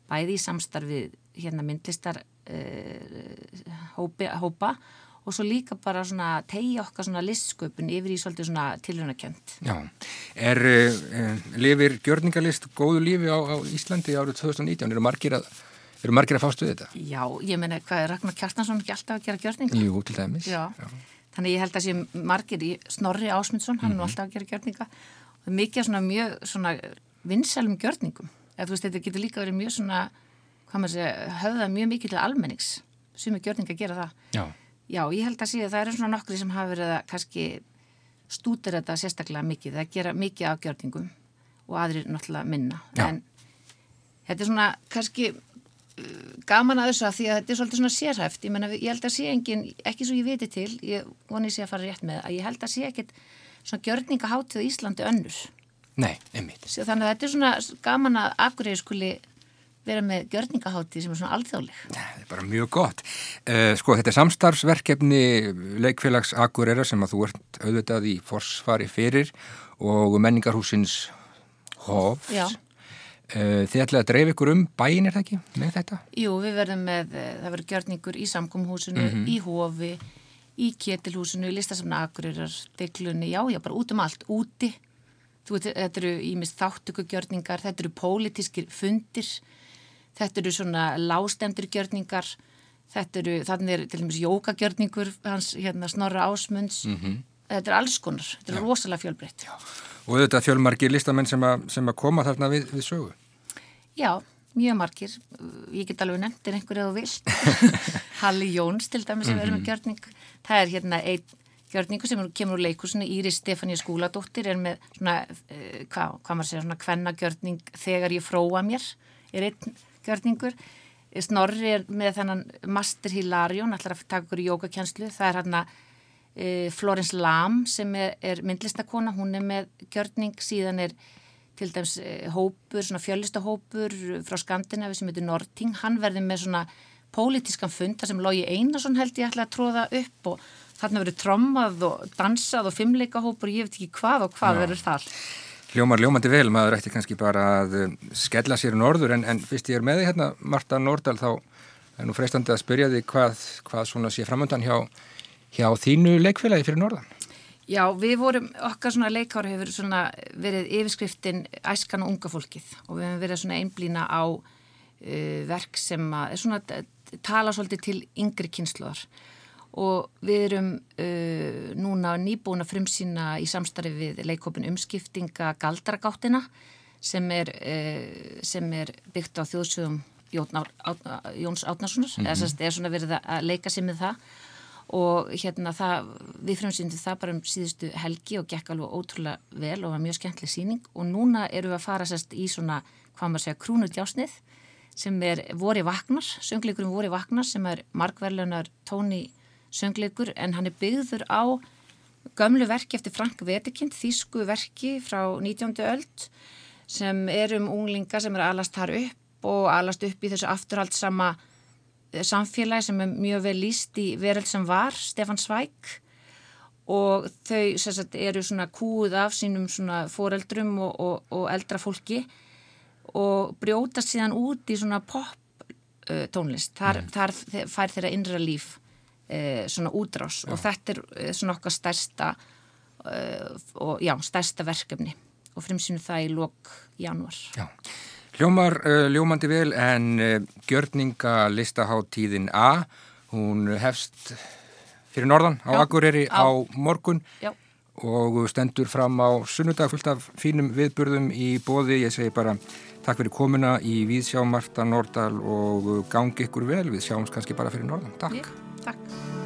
bæði í samstarfið hérna myndlistar uh, hópi, hópa og svo líka bara svona tegja okkar svona listsköpun yfir í svolítið svona tilrunakjönd. Já, er uh, lifir gjörningalist góðu lífi á, á Íslandi árið 2019? Eru margir að, eru margir að fástu þetta? Já, ég menna hvað er Ragnar Kjartansson ekki alltaf að gera gjörninga? Jú, til dæmis. Já, Já. þannig ég held að sé margir í Snorri Ásmundsson, hann er mm -hmm. alltaf að gera gjörninga og mikið svona mjög svona vinsælum gjörningum. Eða, veist, þetta getur líka verið mjög svona, hvað maður segja, höfða mjög mikið til almennings sem er gjörninga að gera það. Já. Já, ég held að sé að það eru svona nokkri sem hafa verið að kannski stútir þetta sérstaklega mikið, það gera mikið afgjörningum og aðrir náttúrulega minna. Já. En þetta er svona kannski uh, gaman að þessu að því að þetta er svolítið svona sérhæft. Ég menna, ég held að sé engin, ekki svo ég viti til, ég voni sé að fara rétt með, að ég held að sé ekkit svona gjörningaháttið í Íslandi önnur. Nei, einmitt. Þannig að þetta er svona gaman að akkurir skuli vera með gjörningahátti sem er svona alþjóðleg. Það er bara mjög gott. Uh, sko, þetta er samstarfsverkefni leikfélags Akureyra sem að þú ert auðvitað í forsvari fyrir og menningarhúsins Hófs. Já. Uh, þið ætlaði að dreif ykkur um bæin er það ekki með þetta? Jú, við verðum með, eh, það verður gjörningur í samkomhúsinu, mm -hmm. í Hófi, í Ketilhúsinu, í listasamna Akureyrar, deglunni, já, já, bara út um allt, úti. Veit, þetta eru ímist þáttökugjörningar, þetta eru pólitískir fundir, þetta eru svona lástendur gjörningar, þetta eru, þannig er til dæmis jókagjörningur, hans hérna Snorra Ásmunds, mm -hmm. þetta er alls konar, þetta er Já. rosalega fjölbreytt. Já. Og þetta fjölmargir listamenn sem, a, sem að koma þarna við, við sögu? Já, mjög margir, ég get alveg nefndir einhverju að þú vilt, Halli Jóns til dæmis sem mm -hmm. verður með gjörning, það er hérna einn gjörningu sem kemur úr leikusinu Íris Stefania Skúladóttir er með svona, uh, hvað hva maður segja, svona kvennagjörning þegar ég fróa mér er einn gjörningur. Snorri er með þennan Master Hilarion, allar að taka ykkur í jógakjænslu það er hérna e, Florence Lam sem er, er myndlistakona hún er með gjörning, síðan er til dæms e, hópur, svona fjölistahópur frá Skandinavi sem heitir Norting, hann verði með svona pólitískan fund þar sem Lógi Einarsson held ég ætla að tróða upp og þarna verið trommað og dansað og fimmleikahópur og ég veit ekki hvað og hvað verður þar Hljómar ljómandi vel, maður ætti kannski bara að eh, skella sér norður en, en fyrst ég er með því hérna, Marta Nordal, þá er nú freistandi að spyrja því hvað, hvað svona sé framöndan hjá, hjá þínu leikfélagi fyrir norðan. Já, við vorum, okkar svona leikári hefur svona verið yfirskriftin æskan og unga fólkið og við hefum verið svona einblýna á uh, verk sem að, svona tala svolítið til yngri kynsluðar og við erum uh, núna nýbúin að frumsýna í samstarfi við leikópin umskiptinga Galdragáttina sem er, uh, sem er byggt á þjóðsögum Jóns Átnarssonar mm -hmm. eða það er svona verið að leika sig með það. Og hérna það, við frumsýndum það bara um síðustu helgi og gekk alveg ótrúlega vel og var mjög skemmtileg síning og núna eru við að fara sérst í svona, hvað maður segja, krúnudjásnið sem er Vori Vagnar, söngleikurum Vori Vagnar sem er markverlunar Tóni söngleikur en hann er byggður á gömlu verki eftir Frank Wedekind, þýsku verki frá 19. öld sem er um unglinga sem er alast þar upp og alast upp í þessu afturhaldsama eh, samfélagi sem er mjög vel líst í veröld sem var, Stefan Svæk og þau sagt, eru svona kúð af sínum svona foreldrum og, og, og eldra fólki og brjótast síðan út í svona pop uh, tónlist, þar, mm. þar fær þeirra innra líf e, svona útrás já. og þetta er eh, svona okkar stærsta og já, stærsta verkefni og fremsinu það í lok januar. Já. Hljómar uh, ljómandi vel en uh, gjörninga listaháttíðin A, hún hefst fyrir norðan á já, Akureyri á, á morgun já. og stendur fram á sunnudag fullt af fínum viðburðum í bóði. Ég segi bara takk fyrir komuna í Víðsjá Marta Nordal og gangi ykkur vel. Við sjáum kannski bara fyrir Norðan. Takk. Ég, takk.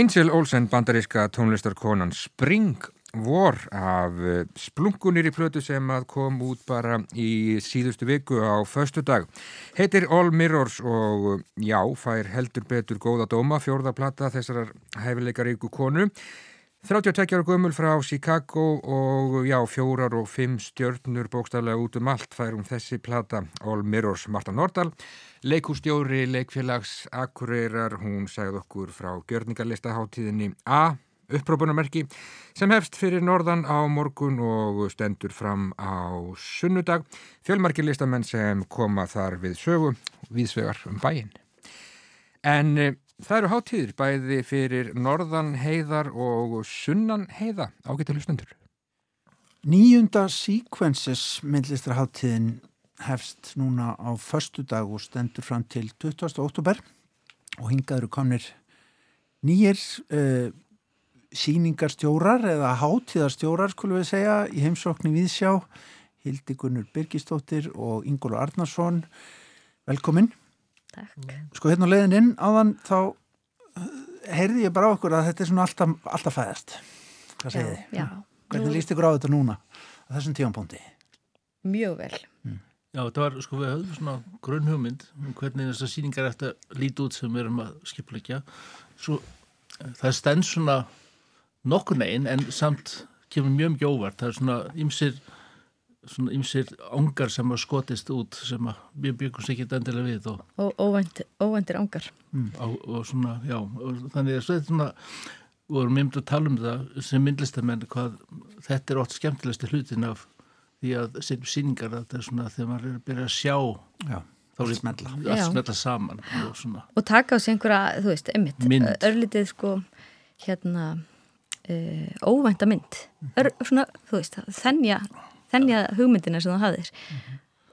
Angel Olsen, bandaríska tónlistarkonan Spring War af eh, splunkunir í plötu sem að kom út bara í síðustu viku á föstu dag. Heitir All Mirrors og já, fær heldur betur góða dóma, fjórða plata þessarar hæfileikaríku konu. 32 ára gömul frá Chicago og já, fjórar og fimm stjörnur bókstaflega út um allt fær um þessi plata All Mirrors Marta Nordal. Leikústjóri, leikfélags Akureyrar, hún sagði okkur frá gjörningarlistaháttíðinni A, upprópunarmerki, sem hefst fyrir norðan á morgun og stendur fram á sunnudag. Fjölmarki listamenn sem koma þar við sögu, viðsvegar um bæinn. En e, það eru háttíðir bæði fyrir norðan heiðar og sunnan heiða ágættu hlustendur. Nýjunda Sequences myndlistarháttíðin hefst núna á förstu dag og stendur fram til 20. oktober og hingað eru komnir nýjir uh, síningarstjórar eða hátíðarstjórar skulum við segja í heimsóknir Víðsjá Hildi Gunnur Birgistóttir og Ingólu Arnarsson velkomin Takk. Sko hérna á leiðin inn áðan þá uh, heyrði ég bara á okkur að þetta er svona alltaf, alltaf fæðast hvað segið þið? Já, Hvernig líst ykkur á þetta núna á þessum tífampunkti? mjög vel. Já, þetta var, sko, við höfum svona grunnhugmynd um hvernig þessar sýningar ætti að líti út sem við erum að skipleggja. Svo eh, það stend svona nokkur neginn en samt kemur mjög mjög óvart. Það er svona ymsir svona ymsir ángar sem að skotist út sem að við byggum sér ekki endilega við og, og óvænt, óvæntir ángar á, og svona, já, og þannig að þetta er svona, við vorum mynd að tala um það sem myndlistamenn hvað þetta er ótt skemmtilegsti hlutin af því að setjum síningar að þetta er svona þegar maður er að byrja að sjá Já, allt smella saman og svona, og taka á sig einhverja, þú veist, einmitt Mynd. örlítið sko hérna uh, óvænta mynd. Ör, svona, þú veist, þennja þennja hugmyndina sem þú hafðir.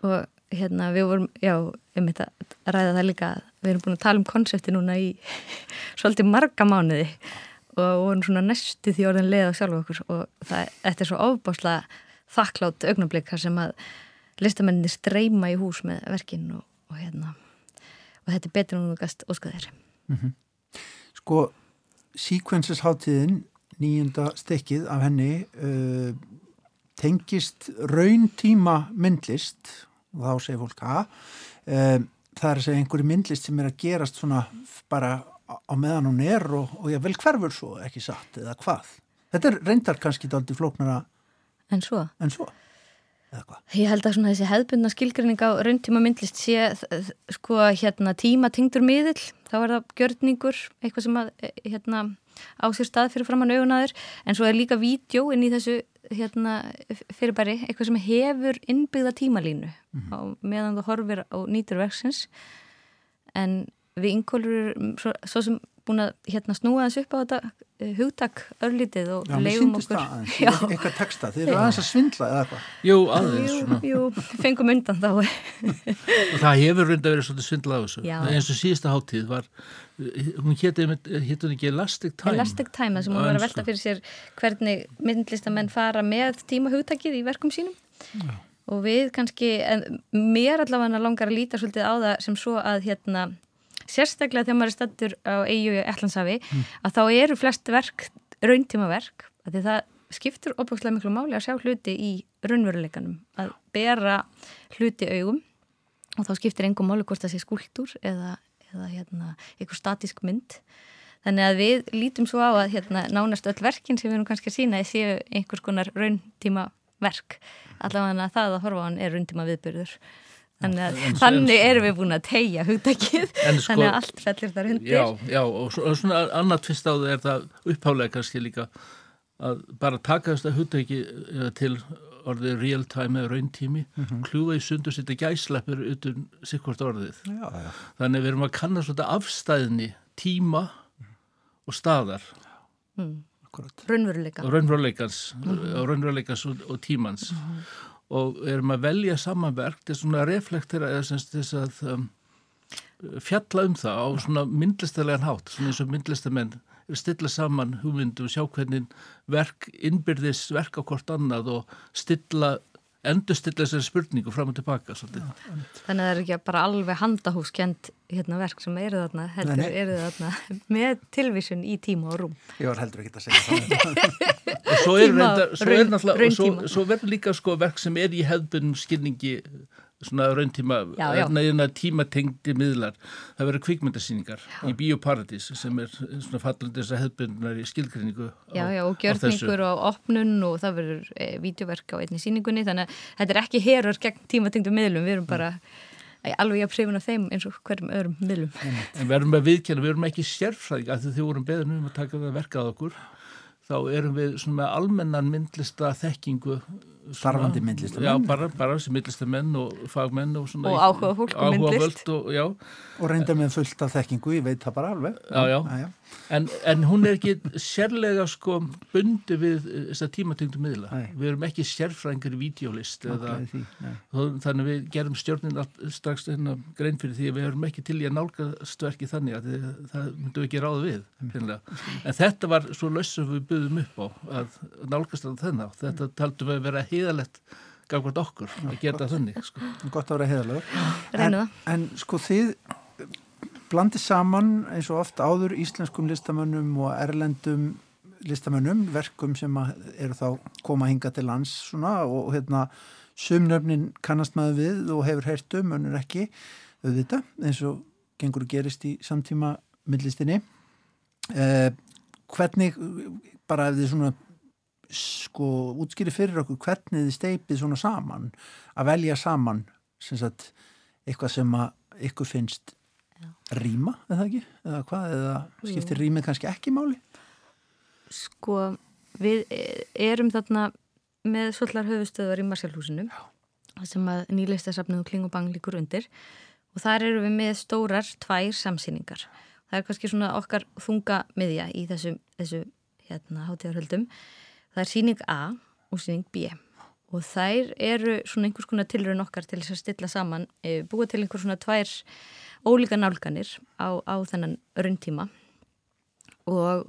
Og hérna við vorum já, einmitt að ræða það líka við erum búin að tala um konsepti núna í svolítið marga mánuði og vorum svona næstu því orðin leið á sjálf okkur og það, þetta er svo ofbáslega þakklátt augnablik þar sem að listamenninni streyma í hús með verkin og, og hérna og þetta er betur en þú gast óskaðir Sko, Sequences hátíðin, nýjunda stykkið af henni, uh, tengist rauntíma myndlist, og þá segir fólk að, uh, það er að segja einhverju myndlist sem er að gerast svona bara á meðan hún er og, og ég vel hverfur svo, ekki satt, eða hvað. Þetta er reyndar kannski dálítið flóknara en svo en svo. Ég held að svona þessi hefðbundna skilgrinning á rauntíma myndlist sé sko hérna tíma tengdur miðill, þá er það gjörningur, eitthvað sem að eh, hérna á sér stað fyrir framann augunaður en svo er líka vídeo inn í þessu hérna fyrirbæri, eitthvað sem hefur innbyggða tímalínu á meðan þú horfir á nýtur verksins. En við yngolur svo, svo sem búin að hérna snúa þessu upp á þetta eh, hugtak örlítið og Já, mér leifum síndist okkur. það aðeins, Já. eitthvað texta, þið eru aðeins að svindla eða hvað. jú, aðeins Jú, jú, fengum undan þá. Það hefur reynda verið svolítið svindla á þessu. Já. eins og síðasta hátíð var hún héti, héti hún ekki Elastic Time? Elastic Time, sem Já, hún var að velta fyrir sér hvernig myndlistamenn fara með tímahugtakið í verkum sínum. Og við kannski, en mér allavega langar að líta svolítið á það sem svo að hérna, sérstaklega þegar maður er stattur á eigu í Ætlansafi að þá eru flest verk rauntímaverk, því það skiptur opbúkslega miklu máli að sjá hluti í raunveruleikanum, að bera hluti augum og þá skiptir engum máli hvort það sé skúltúr eða, eða hérna, einhver statísk mynd Þannig að við lítum svo á að hérna, nánast öll verkin sem við erum kannski að sína séu einhvers konar rauntíma verk. Allavega það að horfa á hann er rauntíma viðbyrður. Þannig að en- þannig erum við búin að tegja hugtakið. En sko- þannig að allt fellir þar undir. Já, já, og svo- og svona annað tvist á það er það upphálega kannski líka að bara taka þetta hugtæki eh, til orðið real time eða rauntími, kljúfa í sundu sitt gæsleppur utan sikkvort orðið. Já, já. Þannig við erum að kanna svona afstæðni tíma og staðar Akkurat. Raunveruleika. og raunveruleikans, og raunveruleikans og, og tímans og erum að velja samanverk til svona að reflektera eða sem sagt þess að um, fjalla um það á svona myndlistalega hátt, svona eins og myndlistamenn stilla saman hugmyndu og sjá hvernig verk innbyrðis verk á hvort annað og stilla endurstilla þessari spurningu fram og tilbaka svolítið. Þannig að það er ekki bara alveg handahúskend hérna, verk sem eru þarna, heldur Nei, nei. eru þarna með tilvísun í tíma og rúm. Ég var heldur ekki að segja það. og svo er, reynda, svo er raun- náttúrulega og svo, svo verður líka sko verk sem er í hefðbunum skilningi svona rauntíma Já, já. neina tímatengdi miðlar. Það verður kvikmyndasýningar í Bíóparadís sem er svona fallandi þess að hefðbunar í skilgrinningu Já, já, og á gjörningur og opnun og það verður e, vídeoverk á einni síningunni þannig að þetta er ekki herur gegn tímatengdum miðlum, við erum bara e, alveg jafn hrifin af þeim eins og hverjum öðrum miðlum. en verðum að viðkjanna, við erum ekki sérfræðing af því vorum beðin um að taka það verkað okkur þá erum við svona með almennan myndlista þekkingu Starfandi myndlistamenn. Já, bara, bara sem myndlistamenn og fagmenn og svona Og áhugafólk um myndlist. áhugafólk og, já, Og reyndar með fullt af þekkingu, ég veit það bara alveg. Já, já. já. En, en hún er ekki sérlega sko bundi við þessa tímatöngdu miðla. Nei. Við erum ekki sérfræðingar í vídeolist eða því, þannig við gerum stjórnin allt- strax hérna grein fyrir því að við erum ekki til í að nálgast verki þannig að þið, það myndum við ekki ráða við. hreinlega. En þetta var svo laus sem við byggðum upp á að nálgast það þennan. Þetta taldum við að vera heiðalegt gafkvæmt okkur að gera það þannig. Sko. Gott að vera heiðalögur. Það. En sko þið blandið saman eins og oft áður íslenskum listamönnum og erlendum listamönnum, verkum sem eru þá koma hinga til lands svona og hérna sumnöfnin kannast maður við og hefur heyrt um, önnur ekki auðvitað, eins og gengur og gerist í samtíma myndlistinni. Eh, hvernig bara ef þið svona sko útskýri fyrir okkur hvernig þið steipið svona saman að velja saman sem sagt eitthvað sem að ykkur finnst rýma, eða ekki? Eða hvað, eða skiptir rýmið kannski ekki máli? Sko, við erum þarna með svollar höfustöðar í Marsjálfhúsinu sem að nýleistasafnið og Klingubang líkur undir og þar eru við með stórar tvær samsýningar. Það er kannski svona okkar þunga miðja í þessu, þessu hérna, hátíðarhöldum. Það er síning A og síning B og þær eru svona einhvers konar tilraun okkar til þess að stilla saman, e, búa til einhvers svona tvær ólíka nálganir á, á þennan rauntíma og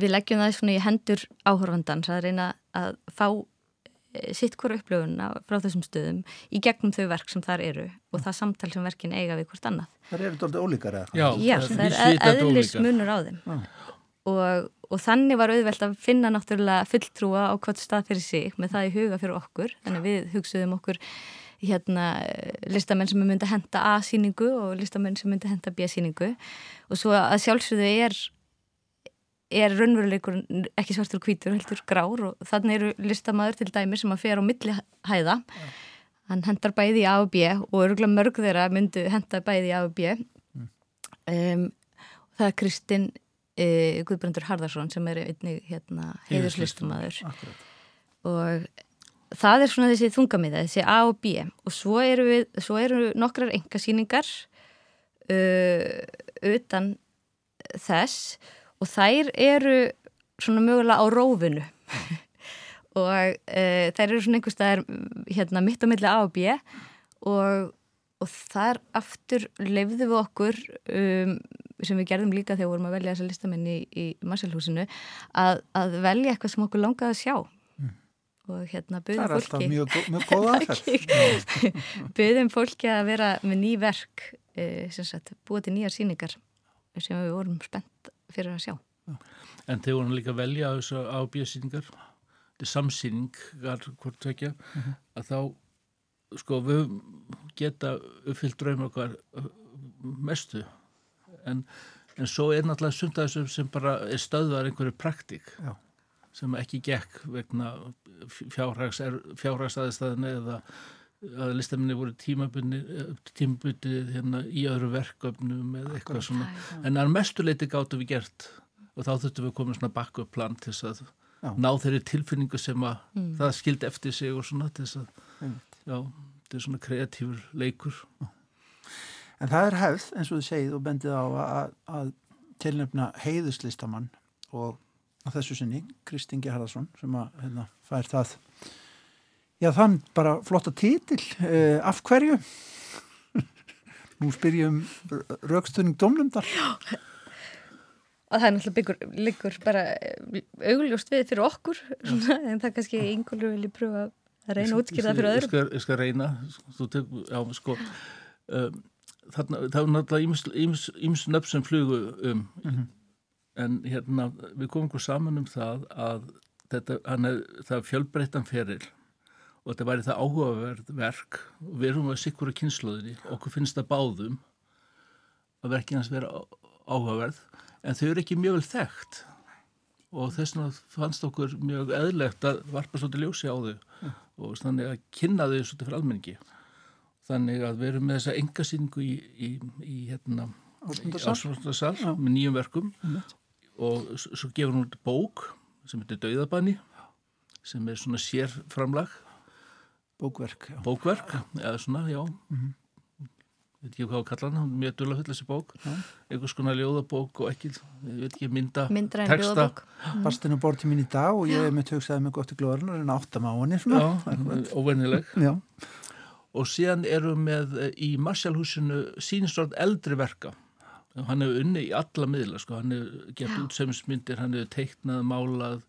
við leggjum það svona í hendur áhorfandans að reyna að fá eh, sitt hvora upplöfunna frá þessum stöðum í gegnum þau verk sem þar eru og það samtal sem verkin eiga við hvort annað. Það eru doldið ólíkar eða? Já, Já, það er eð- eðlis munur á þeim Já. Og, og þannig var auðvelt að finna náttúrulega fulltrúa á hvort stað fyrir sig með það í huga fyrir okkur. Þannig við hugsuðum okkur hérna listamenn sem myndi að henda A-sýningu og listamenn sem myndi að henda B-sýningu. Og svo að sjálfsögðu er er raunveruleikur ekki svartur og hvítur heldur grár. Og þannig eru listamæður til dæmi sem að fer á milli hæða hann hendar bæði í A og B og örgulega mörg þeirra myndu henda bæði í A og B. Um, það er Kristinn uh, Guðbrandur Harðarsson sem er einnig hérna, heiðurslistamæður og það er svona þessi þungamiða, þessi A og B. Og svo eru, við, svo eru nokkrar engasýningar uh, utan þess. Og þær eru svona mögulega á rófinu. Og uh, þær eru svona einhvers staðar hérna mitt á milli A og B. Og, og þar aftur leifðu við okkur um, sem við gerðum líka þegar við vorum að velja þessa listamenn í, í Marselhúsinu að, að velja eitthvað sem okkur langaði að sjá. Og hérna Það buðum er alltaf fólki mjög, gó- mjög góð aðferð. buðum fólki að vera með ný verk sem sagt, búið til nýjar síningar sem við vorum spennt fyrir að sjá. En þeir voru líka að velja þessu á þetta er samsýningar hvort tvekja, að þá sko við geta uppfyllt draum okkar uh, mestu en, en svo er náttúrulega sumt að þessum sem bara er stöðvar einhverju praktík Já. sem ekki gekk vegna fjárhags, fjárhagsaðistæðinu eða að listaminni voru tímabunni hérna í öðru verkefnum eða eitthvað svona en að mestuleiti gáttum við gert og þá þurftum við að koma svona backup plan til þess að Já. ná þeirri tilfinningu sem að það skildi eftir sig og svona til þess að, já, þetta er svona kreatífur leikur. En það er hefð, eins og þið segið og bendið á að, að tilnefna heiðuslistamann og þessu sinni, Kristín Gerhardsson sem að hérna, fær það. Já, þann bara flotta títil uh, af hverju? Nú spyr ég um raukstunning domnumdar og það er náttúrulega byggur, liggur bara eh, augljóst við fyrir okkur svona, en það kannski einhverju vilji pröfa að reyna það fyrir Ég öðrum. skal, ég skal reyna, þú tek, já, sko, um, þarna, það var náttúrulega íms nöfn sem flugu um, en hérna, við komum okkur saman um það að þetta, hann er, það er fjölbreyttan feril og þetta væri það áhugaverð verk. Og við erum að sikura kynnslóðinni, okkur finnst það báðum að verkið hans vera áhugaverð, en þau eru ekki mjög vel þekkt. Og þess vegna fannst okkur mjög eðlegt að varpa svolítið ljósi á þau og þannig að kynna þau svolítið fyrir almenningi. Þannig að við erum með þessa engasýningu í, í, í hérna. Ásmundarsal Já. með nýjum verkum og s- svo gefur hún út bók sem heitir Dauðabanni sem er svona sérframlag bókverk já. bókverk, eða svona, já veit ekki hvað að kalla er mjög dula full þessi bók, einhvers konar ljóðabók og ekki, ég veit ekki, mynda myndra en texta. ljóðabók Bastinu bort til mín í dag og ég hef með hugsaði með gott í glóðurinn og reyna áttam á henni svona. Já, óvennileg Já. Og síðan erum við eh, í Marshallhúsinu sínstort eldri verka. Hann hefur unni í alla miðla sko. hann hefur gert útsemismyndir hann hefur teiknað, málað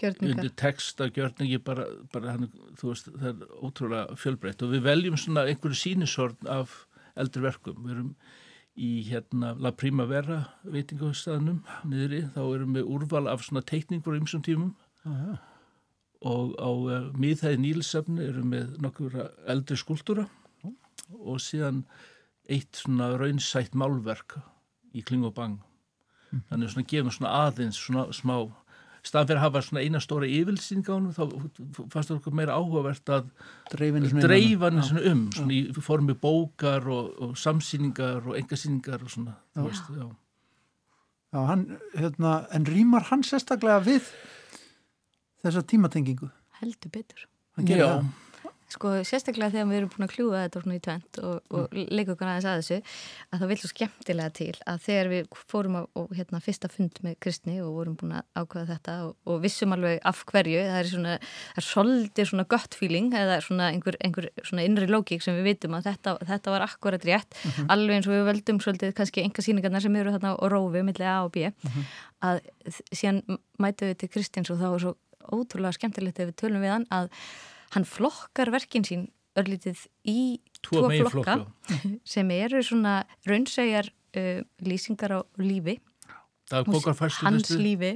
gjörningar. undir texta, gjörningi bara, bara hann, þú veist, það er ótrúlega fjölbreytt. Og við veljum svona einhverju sínisorn af eldri verkum. Við erum í hérna La Primavera veitingahustæðanum niðri, þá erum við úrval af svona teikningur í ymsum tímum og á uh, miðhæði nýlisefni erum við nokkur eldri skúltúra og síðan eitt svona raunsætt málverk í Kling og Bang. Þannig svona gefum svona aðeins svona smá staðan fyrir að hafa svona eina stóra yfirlýsing á hann þá fannst það okkur meira áhugavert að dreifa hann svona um svona í formi bókar og, og samsýningar og engasýningar og svona þú veist, já. Já, hann, hérna, en rýmar hann sérstaklega við þessa tímatengingu? heldur betur. Sko sérstaklega þegar við erum búin að kljúa þetta svona í tvent og, og leika okkur aðeins að þessu að það vil svo skemmtilega til að þegar við fórum á og, hérna, fyrsta fund með Kristni og vorum búin að ákveða þetta og, og vissum alveg af hverju það er svona, það er svolítið svona gött feeling eða svona einhver, einhver svona innri lógík sem við vitum að þetta, þetta var akkurat rétt, alveg eins og við völdum svolítið kannski enga síningarnar sem eru þarna og rófi millir A og B að þ- síðan mætum við til Kristins og þá er svo ótrúlega skemmtilegt ef við tölum við hann að hann flokkar verkin sín örlítið í Tvo meginflokka. flokka sem eru svona raunsæjar uh, lýsingar á lífi. Er hans lífi,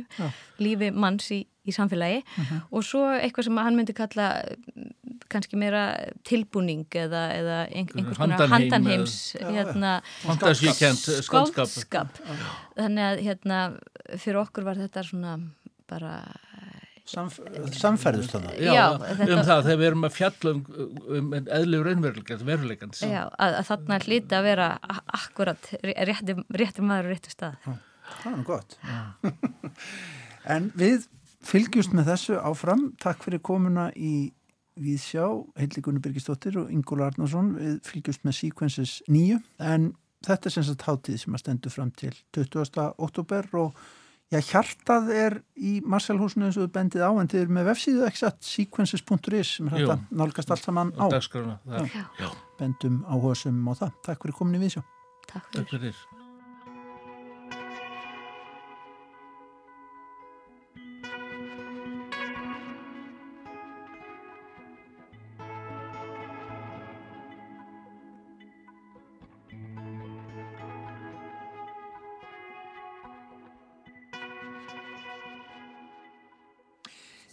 lífi manns í, í samfélagi. Og svo eitthvað sem hann myndi kalla mm, kannski meira tilbúning eða, eða ein, einhvers konar Handanheim handanheims hérna, skáldskap. Þannig að hérna fyrir okkur var þetta svona bara Samf samferðust þannig. Já, Já, um þetta- það þegar við erum að fjalla um, um eðlu raunveruleikans, veruleikans. já, að, að þarna hlýti að vera akkurat rétti, rétti maður og rétti stað Það er nú gott. en við fylgjumst með þessu áfram. Takk fyrir komuna í Víðsjá, Heilli Gunni Birgisdóttir og Ingóla Arnarsson. Við fylgjumst með Sequences 9 en þetta er sem sagt hátíð sem að stendur fram til 20. oktober og já, hjartað er í Marselhúsinu eins og bendið á en þið eru með vefsíðu satt sequences.is sem er að nálgast allt saman á. Já, Bendum áhuga sem á það. Takk fyrir komin í Víðsjá. Takk fyrir takk fyrir.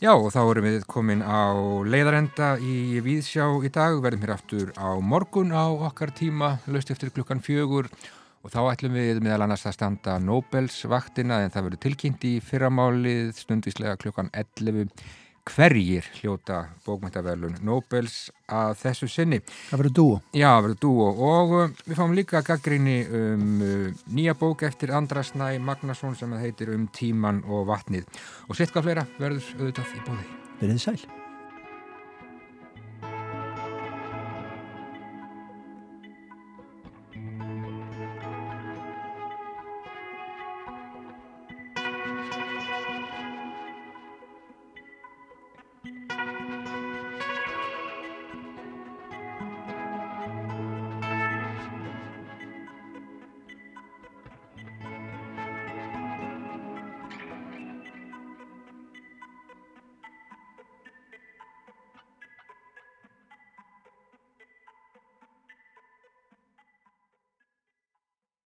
Já, og þá erum við komin á leiðarenda í Víðsjá í dag, verðum hér aftur á morgun á okkar tíma, löst eftir klukkan fjögur. Og þá ætlum við meðal annars að standa Nobels vaktina en það verður tilkynnt í fyrramálið stundvíslega klukkan 11 hverjir hljóta bókmæntaverlun Nobels að þessu sinni. Það verður dúo. Já, það verður dúo og uh, við fáum líka gaggrinni um uh, nýja bók eftir Andra Snæ Magnason sem heitir um tíman og vatnið og sitt hvað fleira verður auðvitað í bóði. Verðið sæl.